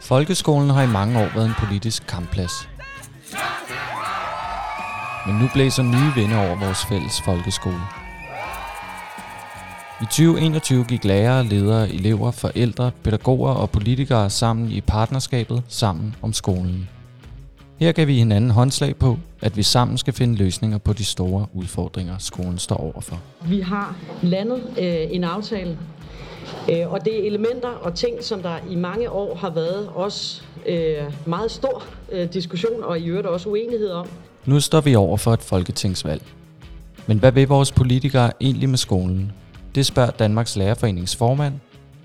Folkeskolen har i mange år været en politisk kampplads. Men nu blæser nye vinde over vores fælles folkeskole. I 2021 gik lærere, ledere, elever, forældre, pædagoger og politikere sammen i partnerskabet Sammen om skolen. Her gav vi hinanden håndslag på, at vi sammen skal finde løsninger på de store udfordringer, skolen står overfor. Vi har landet øh, en aftale, øh, og det er elementer og ting, som der i mange år har været også øh, meget stor øh, diskussion og i øvrigt også uenighed om. Nu står vi over for et folketingsvalg. Men hvad vil vores politikere egentlig med skolen? Det spørger Danmarks Lærerforenings formand,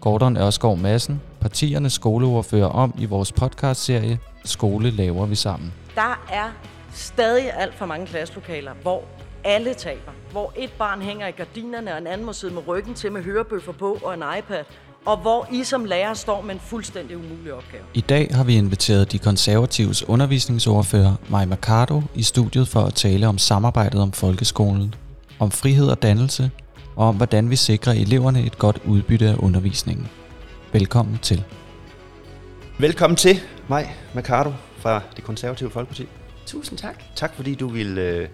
Gordon Ørskov Madsen, partiernes skoleordfører om i vores podcastserie Skole laver vi sammen. Der er stadig alt for mange klasselokaler, hvor alle taber. Hvor et barn hænger i gardinerne, og en anden må sidde med ryggen til med hørebøffer på og en iPad. Og hvor I som lærer står med en fuldstændig umulig opgave. I dag har vi inviteret de konservatives undervisningsordfører, Maja Mercado, i studiet for at tale om samarbejdet om folkeskolen, om frihed og dannelse, og om hvordan vi sikrer eleverne et godt udbytte af undervisningen. Velkommen til. Velkommen til mig, Mercado fra det konservative Folkeparti. Tusind tak. Tak fordi du vil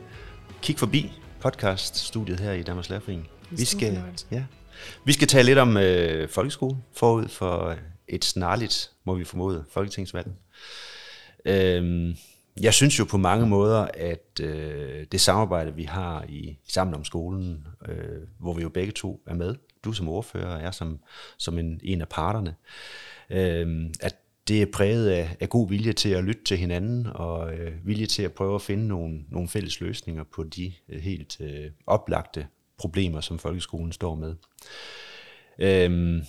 øh, kigge forbi podcaststudiet her i Danmarks Lærerforening. Vi skal, ja, vi skal tale lidt om øh, folkeskole forud for et snarligt, må vi formode, folketingsvalg. Øhm, jeg synes jo på mange måder, at øh, det samarbejde, vi har i Sammen om skolen, øh, hvor vi jo begge to er med, du som ordfører og jeg som, som en, en af parterne, øh, at det er præget af, af god vilje til at lytte til hinanden, og øh, vilje til at prøve at finde nogle, nogle fælles løsninger på de øh, helt øh, oplagte problemer, som folkeskolen står med. Øh,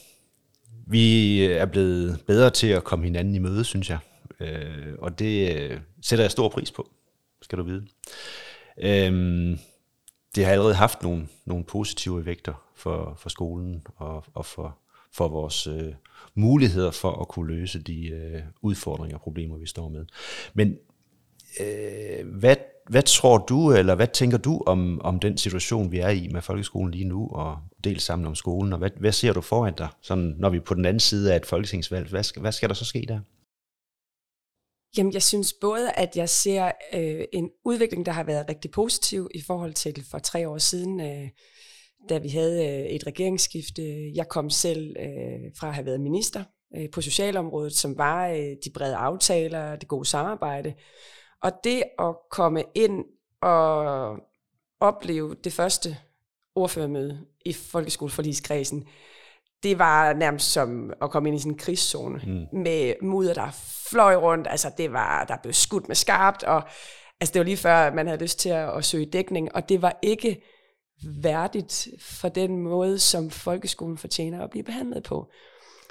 vi er blevet bedre til at komme hinanden i møde, synes jeg, øh, og det øh, sætter jeg stor pris på, skal du vide. Øh, det har allerede haft nogle, nogle positive effekter for, for skolen og, og for, for vores øh, muligheder for at kunne løse de øh, udfordringer og problemer, vi står med. Men øh, hvad, hvad tror du, eller hvad tænker du om, om den situation, vi er i med folkeskolen lige nu, og dels sammen om skolen, og hvad, hvad ser du foran dig, sådan, når vi er på den anden side af et folketingsvalg? Hvad skal, hvad skal der så ske der? Jamen, jeg synes både, at jeg ser øh, en udvikling, der har været rigtig positiv i forhold til for tre år siden, øh, da vi havde øh, et regeringsskifte. Jeg kom selv øh, fra at have været minister øh, på socialområdet, som var de brede aftaler, det gode samarbejde. Og det at komme ind og opleve det første ordførermøde i folkeskoleforligskredsen, det var nærmest som at komme ind i sådan en krigszone mm. med mudder, der fløj rundt. Altså, det var, der blev skudt med skarpt, og altså, det var lige før, man havde lyst til at, at søge dækning, og det var ikke værdigt for den måde, som folkeskolen fortjener at blive behandlet på.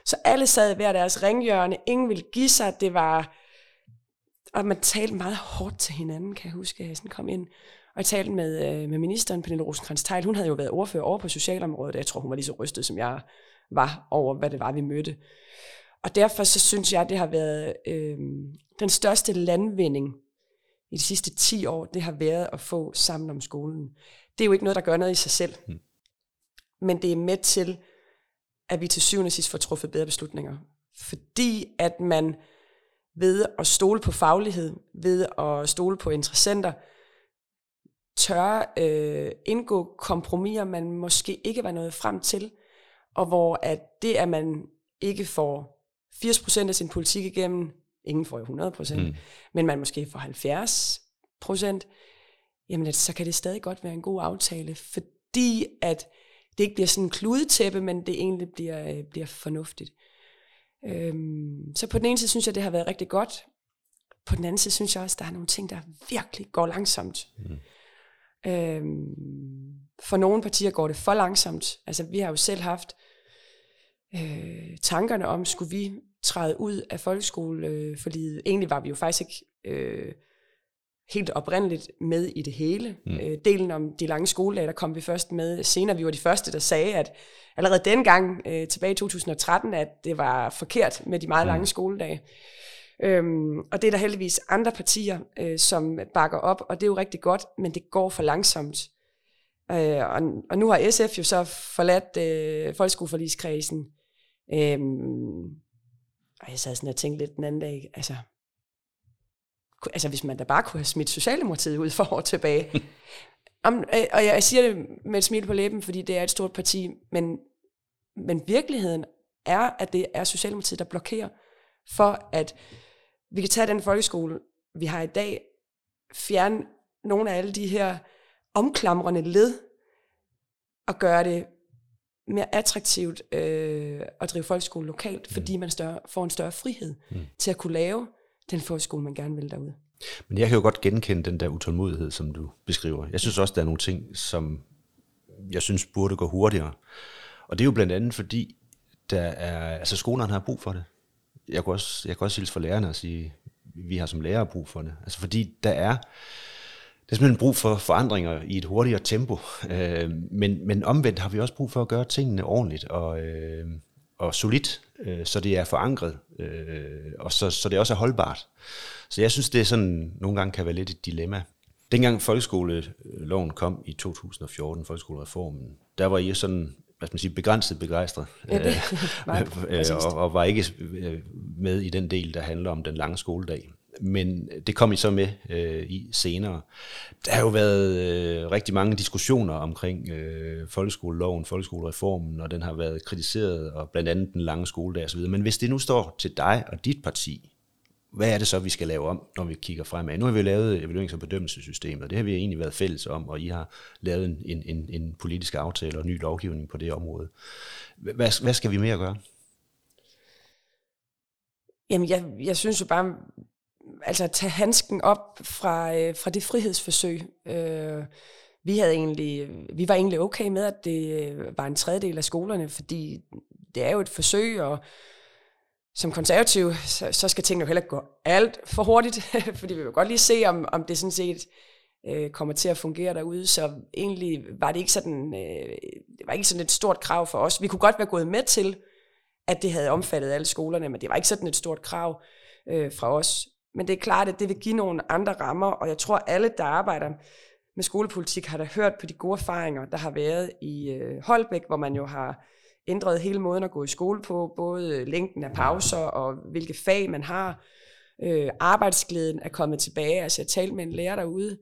Så alle sad hver deres ringhjørne, ingen ville give sig, det var, og man talte meget hårdt til hinanden, kan jeg huske, at jeg sådan kom ind, og jeg talte med, øh, med ministeren, Pernille rosenkrantz teil hun havde jo været ordfører over på socialområdet, og jeg tror, hun var lige så rystet, som jeg var over, hvad det var, vi mødte. Og derfor så synes jeg, det har været øh, den største landvinding i de sidste 10 år, det har været at få sammen om skolen. Det er jo ikke noget, der gør noget i sig selv. Mm. Men det er med til, at vi til syvende og sidst får truffet bedre beslutninger. Fordi at man ved at stole på faglighed, ved at stole på interessenter, tør øh, indgå kompromiser, man måske ikke var nået frem til, og hvor at det, at man ikke får 80% af sin politik igennem, ingen får jo 100%, mm. men man måske får 70%, jamen så kan det stadig godt være en god aftale, fordi at det ikke bliver sådan en kludetæppe, men det egentlig bliver, øh, bliver fornuftigt. Øhm, så på den ene side synes jeg, det har været rigtig godt. På den anden side synes jeg også, der er nogle ting, der virkelig går langsomt. Mm. Øhm, for nogle partier går det for langsomt. Altså vi har jo selv haft øh, tankerne om, skulle vi træde ud af folkeskoleforliget. Egentlig var vi jo faktisk ikke øh, helt oprindeligt med i det hele. Mm. Øh, delen om de lange skoledage, der kom vi først med senere. Vi var de første, der sagde, at allerede dengang, øh, tilbage i 2013, at det var forkert med de meget mm. lange skoledage. Øhm, og det er der heldigvis andre partier, øh, som bakker op, og det er jo rigtig godt, men det går for langsomt. Øh, og, og nu har SF jo så forladt øh, folkeskoleforligskredsen, øhm, og jeg sad sådan og tænkte lidt den anden dag, altså, altså hvis man da bare kunne have smidt Socialdemokratiet ud for år tilbage. Om, øh, og jeg siger det med et smil på læben, fordi det er et stort parti, men, men virkeligheden er, at det er Socialdemokratiet, der blokerer for, at vi kan tage den folkeskole, vi har i dag, fjerne nogle af alle de her omklamrende led, og gøre det mere attraktivt øh, at drive folkeskole lokalt, mm. fordi man større, får en større frihed mm. til at kunne lave den folkeskole, man gerne vil derude. Men jeg kan jo godt genkende den der utålmodighed, som du beskriver. Jeg synes også, der er nogle ting, som jeg synes burde gå hurtigere. Og det er jo blandt andet fordi, der er, altså skolerne har brug for det. Jeg kan også, jeg kan også hilse for lærerne og sige, vi har som lærere brug for det. Altså fordi der er, der er simpelthen brug for forandringer i et hurtigere tempo. Øh, men, men omvendt har vi også brug for at gøre tingene ordentligt og, øh, og solidt, øh, så det er forankret, øh, og så, så det også er holdbart. Så jeg synes, det er sådan, nogle gange kan være lidt et dilemma. Dengang folkeskoleloven kom i 2014, folkeskolereformen, der var I sådan hvad skal man sige, begrænset begejstret, ja, det, øh, og, og var ikke øh, med i den del, der handler om den lange skoledag men det kom I så med øh, i senere. Der har jo været øh, rigtig mange diskussioner omkring øh, folkeskoleloven, folkeskolereformen, og den har været kritiseret, og blandt andet den lange skoledag osv. Men hvis det nu står til dig og dit parti, hvad er det så, vi skal lave om, når vi kigger fremad? Nu har vi lavet evaluerings- og bedømmelsessystemet, og det har vi egentlig været fælles om, og I har lavet en, en, en, en politisk aftale og ny lovgivning på det område. Hvad, hvad skal vi mere gøre? Jamen, jeg, jeg synes jo bare, altså tage handsken op fra, øh, fra det frihedsforsøg. Øh, vi, havde egentlig, vi var egentlig okay med, at det øh, var en tredjedel af skolerne, fordi det er jo et forsøg, og som konservativ, så, så skal tingene jo heller ikke gå alt for hurtigt, fordi vi vil godt lige se, om, om det sådan set øh, kommer til at fungere derude. Så egentlig var det ikke sådan, øh, det var ikke sådan et stort krav for os. Vi kunne godt være gået med til, at det havde omfattet alle skolerne, men det var ikke sådan et stort krav øh, fra os. Men det er klart, at det vil give nogle andre rammer, og jeg tror, alle, der arbejder med skolepolitik, har da hørt på de gode erfaringer, der har været i øh, Holbæk, hvor man jo har ændret hele måden at gå i skole på, både længden af pauser og hvilke fag man har. Øh, arbejdsglæden er kommet tilbage. Altså jeg talte med en lærer derude,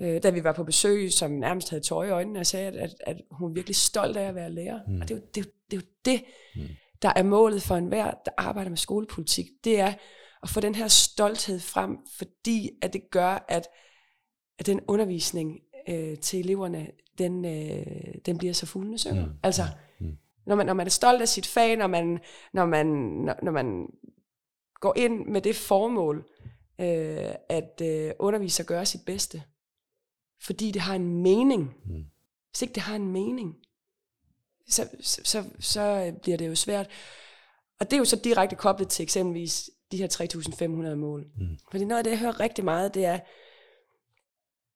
øh, da vi var på besøg, som nærmest havde tøj i øjnene, og sagde, at, at, at hun er virkelig stolt af at være lærer. Mm. Og det er jo det, er, det, er jo det mm. der er målet for enhver, der arbejder med skolepolitik. Det er at få den her stolthed frem, fordi at det gør, at, at den undervisning øh, til eleverne, den, øh, den bliver så fuldende synger. Mm. Altså, mm. Når, man, når man er stolt af sit fag, når man, når man, når, når man går ind med det formål, øh, at øh, undervise og gøre sit bedste, fordi det har en mening. Mm. Hvis ikke det har en mening, så, så, så, så bliver det jo svært. Og det er jo så direkte koblet til eksempelvis de her 3.500 mål. Mm. Fordi noget af det, jeg hører rigtig meget, det er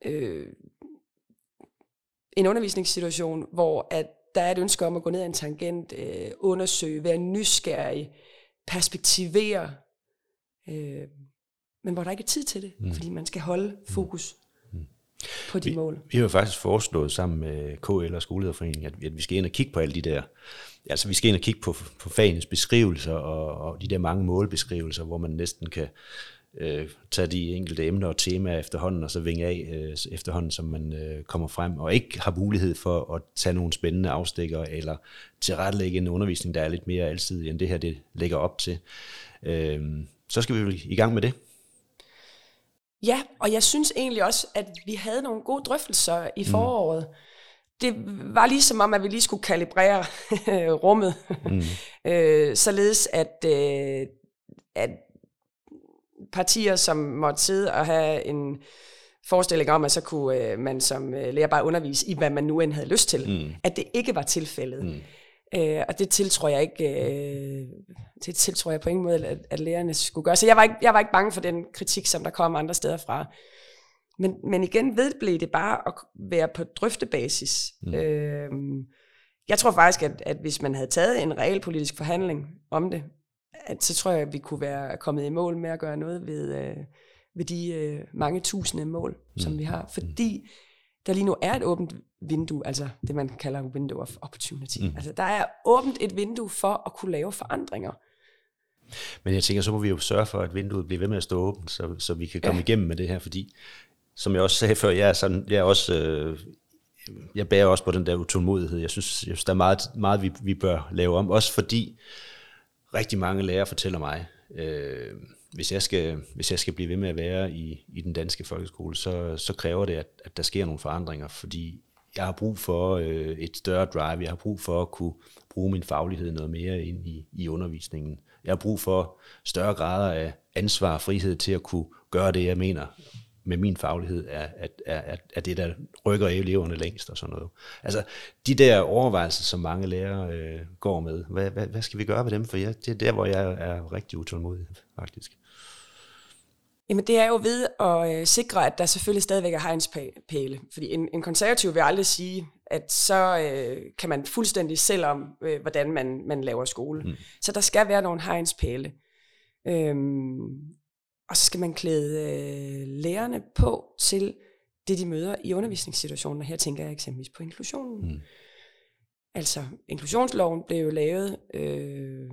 øh, en undervisningssituation, hvor at der er et ønske om at gå ned ad en tangent, øh, undersøge, være nysgerrig, perspektivere, øh, men hvor der ikke er tid til det, mm. fordi man skal holde mm. fokus. På de vi, mål. Vi har jo faktisk foreslået sammen med KL og Skolelederforeningen, at, at vi skal ind og kigge på alle de der altså vi skal ind og kigge på, på fagenes beskrivelser og, og de der mange målbeskrivelser, hvor man næsten kan øh, tage de enkelte emner og temaer efterhånden, og så vinge af øh, efterhånden, som man øh, kommer frem, og ikke har mulighed for at tage nogle spændende afstikker, eller tilrettelægge en undervisning, der er lidt mere alsidig, end det her det lægger op til. Øh, så skal vi i gang med det. Ja, og jeg synes egentlig også, at vi havde nogle gode drøftelser i mm. foråret. Mm det var ligesom om, at vi lige skulle kalibrere rummet, mm. øh, således at, øh, at partier, som måtte sidde og have en forestilling om, at så kunne øh, man som øh, lærer bare undervise i, hvad man nu end havde lyst til, mm. at det ikke var tilfældet. Mm. Øh, og det tiltror jeg ikke, øh, det tiltror jeg på ingen måde, at, at lærerne skulle gøre. Så jeg var, ikke, jeg var ikke bange for den kritik, som der kom andre steder fra. Men, men igen vedblev det bare at være på drøftebasis. Mm. Øhm, jeg tror faktisk, at, at hvis man havde taget en reel politisk forhandling om det, at så tror jeg, at vi kunne være kommet i mål med at gøre noget ved, øh, ved de øh, mange tusinde mål, mm. som vi har. Fordi der lige nu er et åbent vindue, altså det man kalder window of opportunity. Mm. Altså der er åbent et vindue for at kunne lave forandringer. Men jeg tænker, så må vi jo sørge for, at vinduet bliver ved med at stå åbent, så, så vi kan komme ja. igennem med det her, fordi, som jeg også sagde før, jeg er, sådan, jeg er også... Øh, jeg bærer også på den der utålmodighed. Jeg synes, jeg synes der er meget, meget vi, vi bør lave om, også fordi rigtig mange lærere fortæller mig, øh, hvis, jeg skal, hvis jeg skal blive ved med at være i, i den danske folkeskole, så, så kræver det, at, at der sker nogle forandringer, fordi jeg har brug for øh, et større drive, jeg har brug for at kunne bruge min faglighed noget mere ind i, i undervisningen. Jeg har brug for større grader af ansvar og frihed til at kunne gøre det, jeg mener med min faglighed er, er, er, er det, der rykker eleverne længst og sådan noget. Altså, de der overvejelser, som mange lærere øh, går med, hvad, hvad, hvad skal vi gøre med dem? For jeg, det er der, hvor jeg er rigtig utålmodig, faktisk. Jamen det er jo ved at øh, sikre, at der selvfølgelig stadigvæk er hegnspæle. Fordi en, en konservativ vil aldrig sige, at så øh, kan man fuldstændig selv om, øh, hvordan man, man laver skole. Mm. Så der skal være nogle hegnspæle. Øhm, og så skal man klæde øh, lærerne på til det, de møder i undervisningssituationen. Og her tænker jeg eksempelvis på inklusionen. Mm. Altså, inklusionsloven blev jo lavet, øh,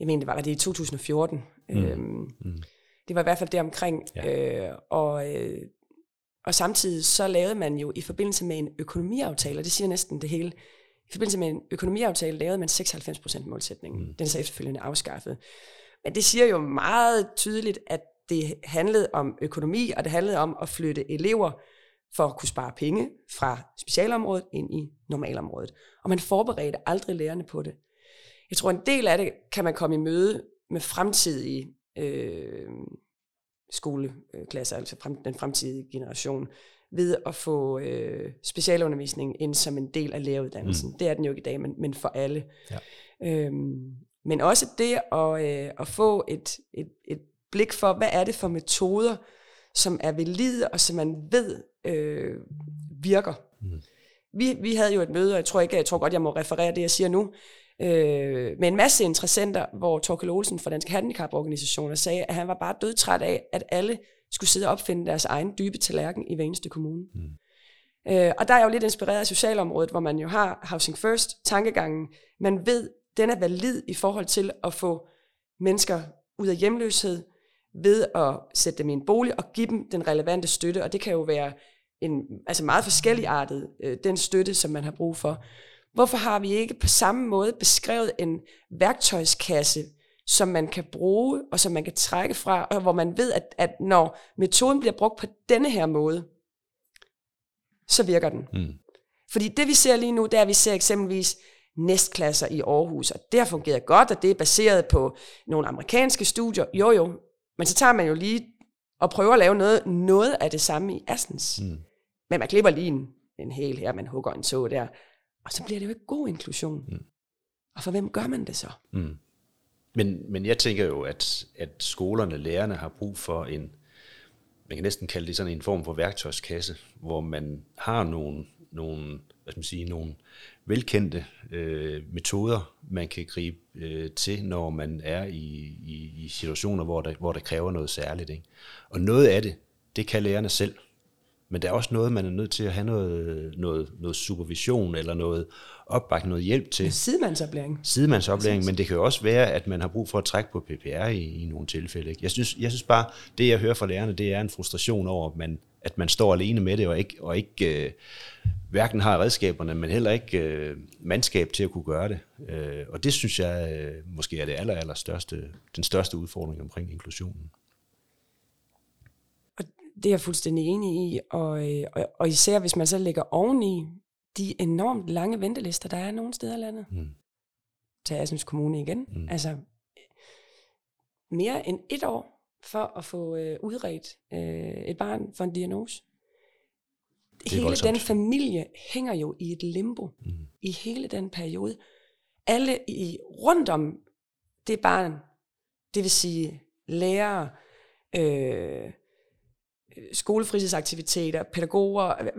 jeg mener, det var det i 2014. Mm. Øhm, mm. Det var i hvert fald det omkring. Ja. Øh, og, øh, og samtidig så lavede man jo i forbindelse med en økonomiaftale, og det siger næsten det hele, i forbindelse med en økonomiaftale lavede man 96% målsætningen. Mm. Den er så efterfølgende afskaffet. Men det siger jo meget tydeligt, at det handlede om økonomi, og det handlede om at flytte elever for at kunne spare penge fra specialområdet ind i normalområdet. Og man forberedte aldrig lærerne på det. Jeg tror, en del af det kan man komme i møde med fremtidige øh, skoleklasser, altså frem, den fremtidige generation, ved at få øh, specialundervisning ind som en del af læreruddannelsen. Mm. Det er den jo ikke i dag, men, men for alle. Ja. Øhm, men også det at, øh, at få et, et, et blik for, hvad er det for metoder, som er valide, og som man ved øh, virker. Mm. Vi, vi havde jo et møde, og jeg tror ikke, jeg tror godt, jeg må referere det, jeg siger nu, øh, med en masse interessenter, hvor Torkel Olsen fra Danske Handicaporganisationer sagde, at han var bare dødtræt af, at alle skulle sidde og opfinde deres egen dybe tallerken i hver eneste kommune. Mm. Øh, og der er jeg jo lidt inspireret af socialområdet, hvor man jo har Housing First tankegangen. Man ved, den er valid i forhold til at få mennesker ud af hjemløshed, ved at sætte dem i en bolig og give dem den relevante støtte, og det kan jo være en altså meget forskelligartet, øh, den støtte, som man har brug for. Hvorfor har vi ikke på samme måde beskrevet en værktøjskasse, som man kan bruge, og som man kan trække fra, og hvor man ved, at, at når metoden bliver brugt på denne her måde, så virker den. Mm. Fordi det vi ser lige nu, det er, at vi ser eksempelvis næstklasser i Aarhus, og det har fungeret godt, og det er baseret på nogle amerikanske studier. Jo jo, men så tager man jo lige og prøver at lave noget, noget af det samme i Assens. Mm. Men man klipper lige en, en hel her, man hugger en tog der, og så bliver det jo ikke god inklusion. Mm. Og for hvem gør man det så? Mm. Men, men jeg tænker jo, at, at skolerne, lærerne har brug for en, man kan næsten kalde det sådan en form for værktøjskasse, hvor man har nogle, nogle, hvad skal man sige, nogle velkendte øh, metoder, man kan gribe øh, til, når man er i, i, i situationer, hvor der, hvor der kræver noget særligt. Ikke? Og noget af det, det kan lærerne selv. Men der er også noget, man er nødt til at have noget, noget, noget supervision eller noget opbakning, noget hjælp til. Sidemandsoplæring. Sidemandsoplæring, men det kan jo også være, at man har brug for at trække på PPR i, i nogle tilfælde. Ikke? Jeg, synes, jeg synes bare, det jeg hører fra lærerne, det er en frustration over, at man, at man står alene med det, og ikke, og ikke øh, hverken har redskaberne, men heller ikke øh, mandskab til at kunne gøre det. Øh, og det synes jeg øh, måske er det aller, aller største, den største udfordring omkring inklusionen. Det er jeg fuldstændig enig i, og, øh, og, og især hvis man så lægger oveni de enormt lange ventelister, der er nogle steder i landet. Mm. Til Assens Kommune igen. Mm. Altså mere end et år for at få øh, udredt øh, et barn for en diagnose hele voldsomt. den familie hænger jo i et limbo mm. i hele den periode. Alle i, rundt om det barn, det vil sige lærere, øh, skolefritidsaktiviteter, pædagoger,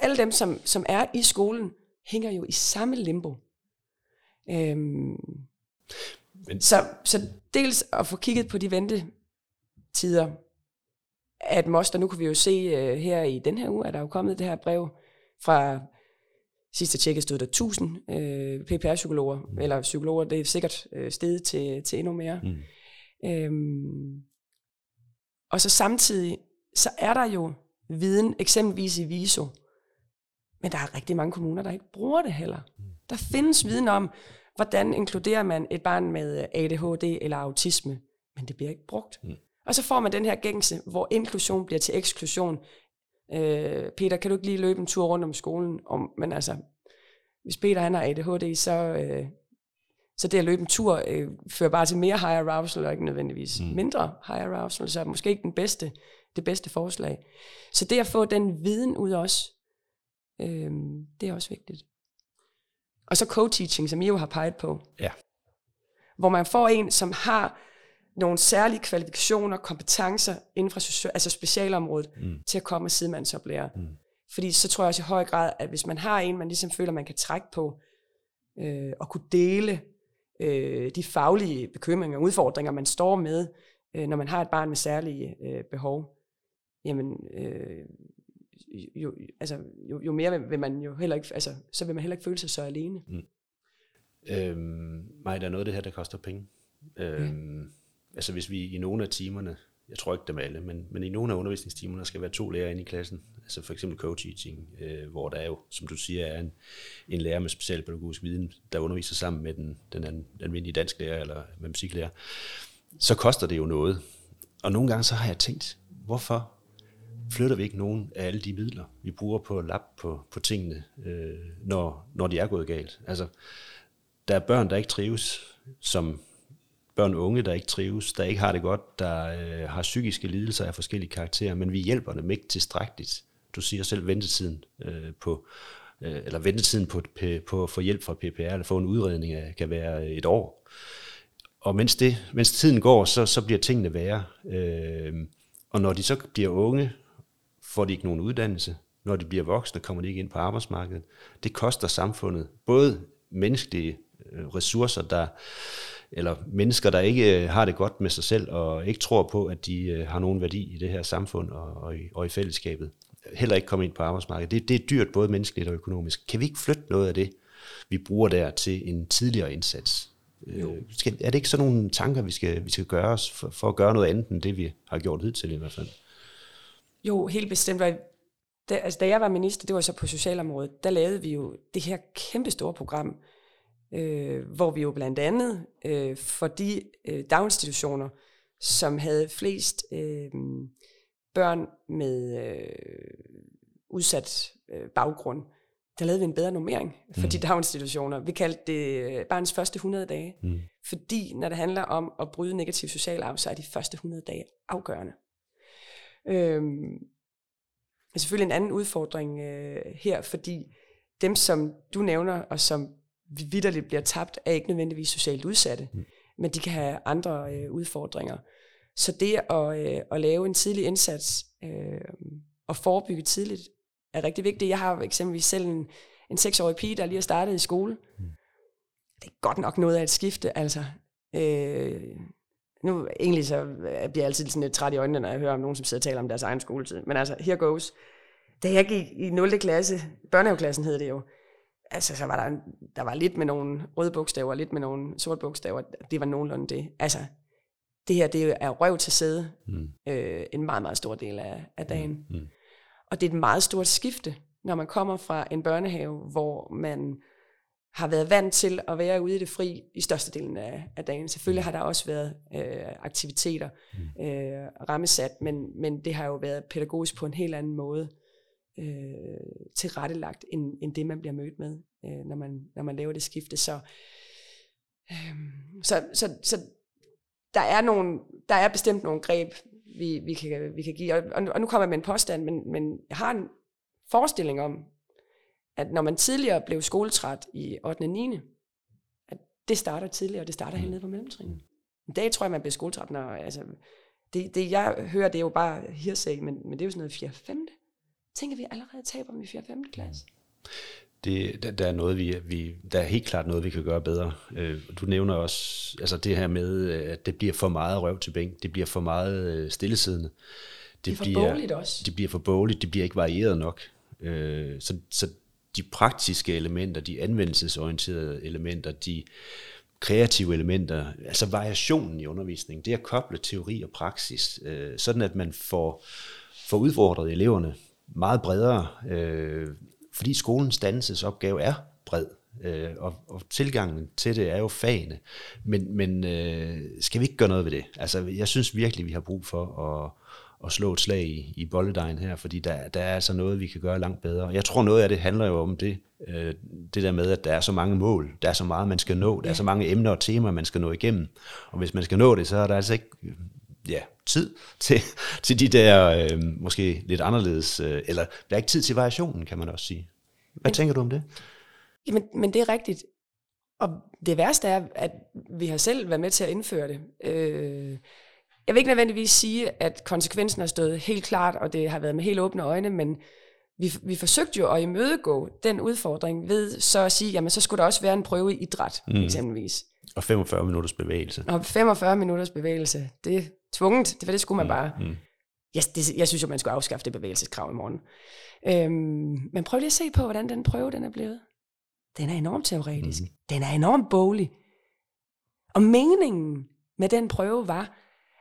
alle dem, som, som er i skolen, hænger jo i samme limbo. Øhm, Men... så, så dels at få kigget på de ventetider, at Moster, nu kan vi jo se uh, her i den her uge, at der er jo kommet det her brev fra sidste tjekke stod der 1000 øh, PPR-psykologer, mm. eller psykologer, det er sikkert øh, steget til, til endnu mere. Mm. Øhm, og så samtidig, så er der jo viden, eksempelvis i VISO, men der er rigtig mange kommuner, der ikke bruger det heller. Der findes viden om, hvordan inkluderer man et barn med ADHD eller autisme, men det bliver ikke brugt. Mm. Og så får man den her gængse, hvor inklusion bliver til eksklusion. Øh, Peter, kan du ikke lige løbe en tur rundt om skolen? Om, men altså, hvis Peter han har ADHD, så, øh, så det at løbe en tur øh, fører bare til mere high arousal, og ikke nødvendigvis mm. mindre high arousal, så måske ikke den bedste, det bedste forslag. Så det at få den viden ud også, øh, det er også vigtigt. Og så co-teaching, som I jo har peget på. Ja. Hvor man får en, som har nogle særlige kvalifikationer, kompetencer inden for altså specialområdet, mm. til at komme og sidemandsoplære. Mm. Fordi så tror jeg også i høj grad, at hvis man har en, man ligesom føler, man kan trække på, øh, og kunne dele øh, de faglige bekymringer og udfordringer, man står med, øh, når man har et barn med særlige øh, behov, jamen, øh, jo, altså, jo, jo mere vil man jo heller ikke, altså, så vil man heller ikke føle sig så alene. Mm. Øhm, Maja, der er noget af det her, der koster penge. Øhm, ja. Altså hvis vi i nogle af timerne, jeg tror ikke dem alle, men, men i nogle af undervisningstimerne skal være to lærere inde i klassen, altså for eksempel co-teaching, øh, hvor der er jo, som du siger, er en, en lærer med specialpædagogisk viden, der underviser sammen med den, den, den almindelige dansk lærer eller musiklærer, så koster det jo noget. Og nogle gange så har jeg tænkt, hvorfor flytter vi ikke nogen af alle de midler, vi bruger på at lappe på, på tingene, øh, når, når de er gået galt. Altså, der er børn, der ikke trives, som børn og unge, der ikke trives, der ikke har det godt, der øh, har psykiske lidelser af forskellige karakterer, men vi hjælper dem ikke tilstrækkeligt. Du siger selv ventetiden øh, på, øh, eller ventetiden på, på, på at få hjælp fra PPR, eller få en udredning af, kan være øh, et år. Og mens, det, mens tiden går, så, så bliver tingene værre. Øh, og når de så bliver unge, får de ikke nogen uddannelse. Når de bliver voksne, kommer de ikke ind på arbejdsmarkedet. Det koster samfundet både menneskelige øh, ressourcer, der, eller mennesker, der ikke øh, har det godt med sig selv, og ikke tror på, at de øh, har nogen værdi i det her samfund og, og, i, og i fællesskabet, heller ikke komme ind på arbejdsmarkedet. Det, det er dyrt både menneskeligt og økonomisk. Kan vi ikke flytte noget af det, vi bruger der til en tidligere indsats? Jo. Skal, er det ikke sådan nogle tanker, vi skal, vi skal gøre os for, for at gøre noget andet end det, vi har gjort hidtil i hvert fald? Jo, helt bestemt. Da, altså, da jeg var minister, det var så på socialområdet, der lavede vi jo det her kæmpe store program, øh, hvor vi jo blandt andet øh, for de øh, daginstitutioner, som havde flest øh, børn med øh, udsat øh, baggrund, der lavede vi en bedre normering for mm. de daginstitutioner. Vi kaldte det øh, barns første 100 dage. Mm. Fordi når det handler om at bryde negativ social arv, så er de første 100 dage afgørende. Øhm, er selvfølgelig en anden udfordring øh, her, fordi dem, som du nævner, og som vidderligt bliver tabt, er ikke nødvendigvis socialt udsatte, mm. men de kan have andre øh, udfordringer. Så det at, øh, at lave en tidlig indsats øh, og forebygge tidligt er rigtig vigtigt. Jeg har eksempelvis selv en, en seksårig pige, der lige har startet i skole. Mm. Det er godt nok noget af et skifte, altså. Øh, nu egentlig så bliver jeg altid sådan lidt træt i øjnene, når jeg hører om nogen, som sidder og taler om deres egen skoletid. Men altså, here goes. Da jeg gik i 0. klasse, børnehaveklassen hed det jo, altså så var der, der var lidt med nogle røde bogstaver, lidt med nogle sorte bogstaver. Det var nogenlunde det. Altså, det her, det er røv til sæde mm. øh, en meget, meget stor del af, af dagen. Mm. Mm. Og det er et meget stort skifte, når man kommer fra en børnehave, hvor man har været vant til at være ude i det fri i størstedelen af, af dagen. Selvfølgelig har der også været øh, aktiviteter mm. øh, rammesat, men, men det har jo været pædagogisk på en helt anden måde øh, tilrettelagt, end, end det man bliver mødt med, øh, når, man, når man laver det skifte. Så, øh, så, så, så der, er nogle, der er bestemt nogle greb, vi, vi, kan, vi kan give. Og, og nu kommer jeg med en påstand, men, men jeg har en forestilling om, at når man tidligere blev skoletræt i 8. og 9. at det starter tidligere, og det starter helt mm. nede på mellemtrinnet. I dag tror jeg, man bliver skoletræt, når, altså, det, det jeg hører, det er jo bare hearsay, men, men det er jo sådan noget 4. 5. Tænker vi allerede taber dem i 4. 5. klasse? Det, der, der, er noget, vi, vi, der er helt klart noget, vi kan gøre bedre. Øh, du nævner også altså det her med, at det bliver for meget røv til bænk. Det bliver for meget øh, stillesiddende. Det, det er for bliver, også. Det bliver for bogligt. Det bliver ikke varieret nok. Øh, så, så de praktiske elementer, de anvendelsesorienterede elementer, de kreative elementer, altså variationen i undervisningen, det at koble teori og praksis, øh, sådan at man får, får udfordret eleverne meget bredere, øh, fordi skolens dannelsesopgave er bred, øh, og, og tilgangen til det er jo fagene. Men, men øh, skal vi ikke gøre noget ved det? Altså, jeg synes virkelig, vi har brug for at, at slå et slag i, i bolledejen her, fordi der, der er altså noget, vi kan gøre langt bedre. Jeg tror, noget af det handler jo om det, øh, det der med, at der er så mange mål, der er så meget, man skal nå, der er så mange emner og temaer, man skal nå igennem. Og hvis man skal nå det, så er der altså ikke ja, tid til, til de der øh, måske lidt anderledes, øh, eller der er ikke tid til variationen, kan man også sige. Hvad men, tænker du om det? Jamen, men det er rigtigt. Og det værste er, at vi har selv været med til at indføre det. Øh, jeg vil ikke nødvendigvis sige, at konsekvensen har stået helt klart, og det har været med helt åbne øjne, men vi, vi forsøgte jo at imødegå den udfordring ved så at sige, jamen så skulle der også være en prøve i idræt, mm. eksempelvis. Og 45 minutters bevægelse. Og 45 minutters bevægelse, det er tvunget, det, det skulle man mm. bare. Mm. Jeg, det, jeg synes jo, man skulle afskaffe det bevægelseskrav i morgen. Øhm, men prøv lige at se på, hvordan den prøve den er blevet. Den er enormt teoretisk. Mm. Den er enormt boglig. Og meningen med den prøve var,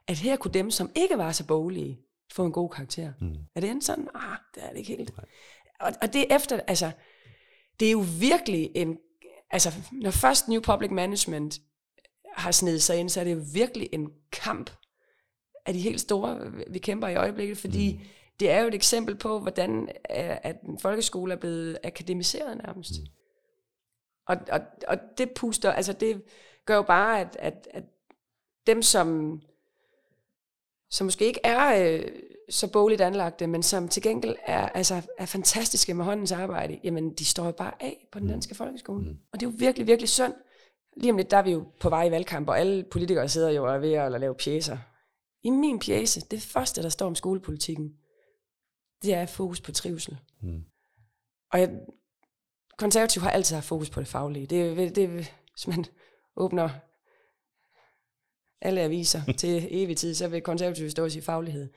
at her kunne dem, som ikke var så boglige, få en god karakter. Mm. Er det en sådan? Ah, det er det ikke helt. Og, og det er efter, altså, det er jo virkelig en, altså, når først New Public Management har snedet sig ind, så er det jo virkelig en kamp af de helt store, vi kæmper i øjeblikket, fordi mm. det er jo et eksempel på, hvordan øh, at en folkeskole er blevet akademiseret nærmest. Mm. Og, og, og det puster, altså det gør jo bare, at, at, at dem, som som måske ikke er øh, så bogligt anlagte, men som til gengæld er, altså, er fantastiske med håndens arbejde, jamen de står jo bare af på den mm. danske folkeskole. Mm. Og det er jo virkelig, virkelig synd. Lige om lidt, der er vi jo på vej i valgkamp, og alle politikere sidder jo og er ved at lave pjæser. I min pjæse, det første, der står om skolepolitikken, det er fokus på trivsel. Mm. Og jeg, konservativ har altid haft fokus på det faglige. Det, det, hvis man åbner alle aviser til evig tid, så vil konservative stå i sin faglighed.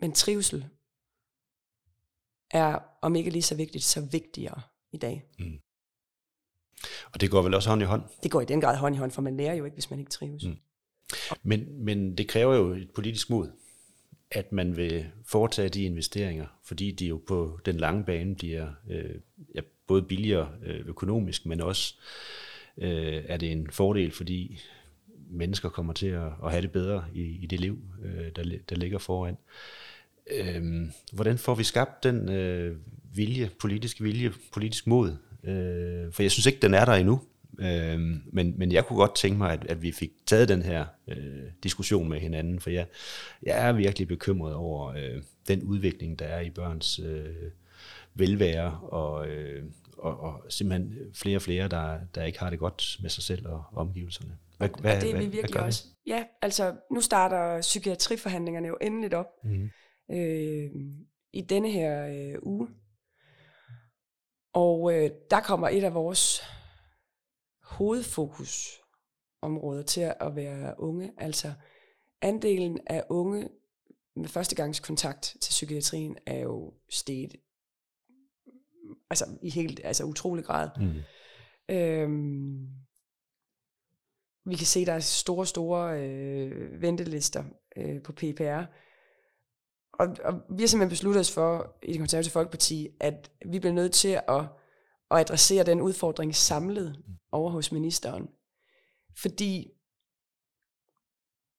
Men trivsel er, om ikke lige så vigtigt, så vigtigere i dag. Mm. Og det går vel også hånd i hånd? Det går i den grad hånd i hånd, for man lærer jo ikke, hvis man ikke trives. Mm. Men, men det kræver jo et politisk mod, at man vil foretage de investeringer, fordi de jo på den lange bane bliver øh, ja, både billigere øh, økonomisk, men også øh, er det en fordel, fordi mennesker kommer til at, at have det bedre i, i det liv, øh, der, der ligger foran. Øh, hvordan får vi skabt den øh, vilje, politisk vilje, politisk mod? Øh, for jeg synes ikke, den er der endnu. Øh, men, men jeg kunne godt tænke mig, at, at vi fik taget den her øh, diskussion med hinanden, for jeg, jeg er virkelig bekymret over øh, den udvikling, der er i børns øh, velvære, og, øh, og, og simpelthen flere og flere, der, der ikke har det godt med sig selv og omgivelserne. Hvad, hvad, og det er vi virkelig hvad også. Ja, altså nu starter psykiatriforhandlingerne jo endeligt op mm. øh, i denne her øh, uge. Og øh, der kommer et af vores hovedfokusområder til at være unge. Altså andelen af unge med førstegangskontakt til psykiatrien er jo steget altså i helt altså utrolig grad. Mm. Øhm, vi kan se, at der er store, store øh, ventelister øh, på PPR. Og, og vi har simpelthen besluttet os for i det konservative folkeparti, at vi bliver nødt til at, at adressere den udfordring samlet over hos ministeren. Fordi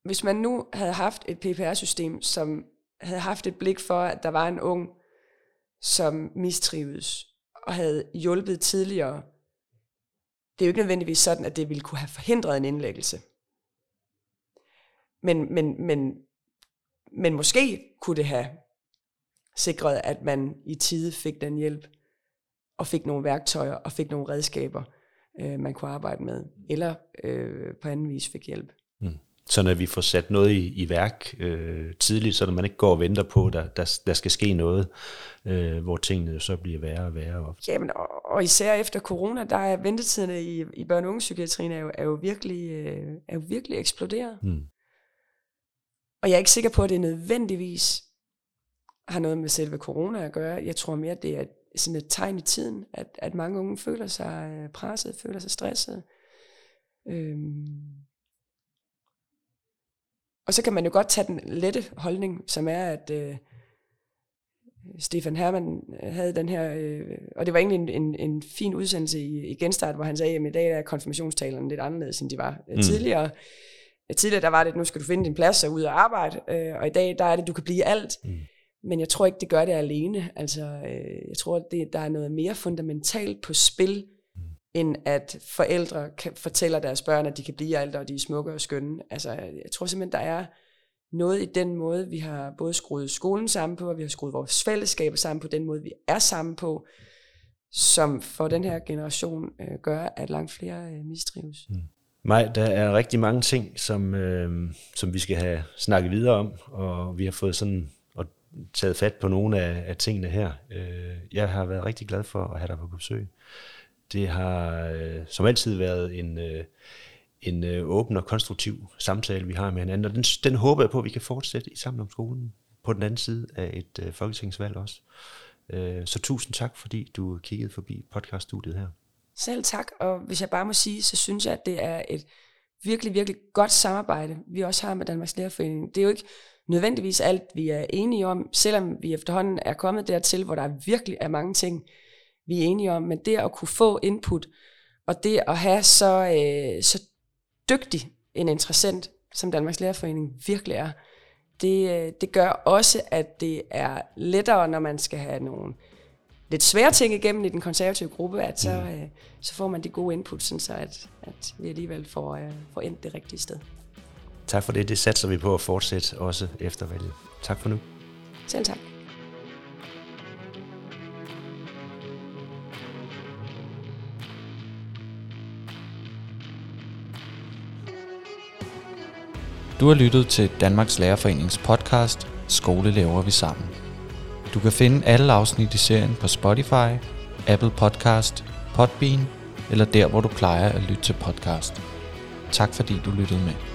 hvis man nu havde haft et PPR-system, som havde haft et blik for, at der var en ung, som mistrives, og havde hjulpet tidligere, det er jo ikke nødvendigvis sådan, at det ville kunne have forhindret en indlæggelse. Men, men, men, men måske kunne det have sikret, at man i tide fik den hjælp, og fik nogle værktøjer, og fik nogle redskaber, øh, man kunne arbejde med, eller øh, på anden vis fik hjælp. Så når vi får sat noget i, i værk øh, tidligt, så man ikke går og venter på, at der, der, der skal ske noget, øh, hvor tingene så bliver værre og værre. Jamen, og, og især efter corona, der er ventetiderne i, i børne- og ungepsykiatrien er jo, er jo, virkelig, øh, er jo virkelig eksploderet. Hmm. Og jeg er ikke sikker på, at det nødvendigvis har noget med selve corona at gøre. Jeg tror mere, det er sådan et tegn i tiden, at, at mange unge føler sig øh, presset, føler sig stresset. Øhm. Og så kan man jo godt tage den lette holdning, som er, at øh, Stefan Hermann havde den her, øh, og det var egentlig en, en, en fin udsendelse i, i Genstart, hvor han sagde, at i dag er konfirmationstalerne lidt anderledes, end de var øh, mm. tidligere. Tidligere der var det, at nu skal du finde din plads og ud og arbejde, øh, og i dag der er det, at du kan blive alt. Mm. Men jeg tror ikke, det gør det alene. Altså, øh, jeg tror, at det, der er noget mere fundamentalt på spil end at forældre kan, fortæller deres børn, at de kan blive alt, og de er smukke og skønne. Altså, jeg tror simpelthen, der er noget i den måde, vi har både skruet skolen sammen på, og vi har skruet vores fællesskaber sammen på, den måde, vi er sammen på, som for den her generation øh, gør, at langt flere øh, mistrives. Mm. Maj, der er rigtig mange ting, som, øh, som vi skal have snakket videre om, og vi har fået sådan og taget fat på nogle af, af tingene her. Øh, jeg har været rigtig glad for at have dig på besøg. Det har øh, som altid været en, øh, en øh, åben og konstruktiv samtale, vi har med hinanden, og den, den håber jeg på, at vi kan fortsætte i sammen om skolen på den anden side af et øh, folketingsvalg også. Øh, så tusind tak, fordi du kiggede forbi podcaststudiet her. Selv tak, og hvis jeg bare må sige, så synes jeg, at det er et virkelig, virkelig godt samarbejde, vi også har med Danmarks Lærerforening. Det er jo ikke nødvendigvis alt, vi er enige om, selvom vi efterhånden er kommet dertil, hvor der virkelig er mange ting, vi er enige om, men det at kunne få input, og det at have så, øh, så dygtig en interessant, som Danmarks Lærerforening virkelig er, det, øh, det gør også, at det er lettere, når man skal have nogle lidt svære ting igennem i den konservative gruppe, at så, mm. øh, så får man de gode input, sådan så at, at vi alligevel får, øh, får endt det rigtige sted. Tak for det. Det satser vi på at fortsætte også efter valget. Tak for nu. Selv tak. Du har lyttet til Danmarks Lærerforenings podcast Skole laver vi sammen. Du kan finde alle afsnit i serien på Spotify, Apple Podcast, Podbean eller der, hvor du plejer at lytte til podcast. Tak fordi du lyttede med.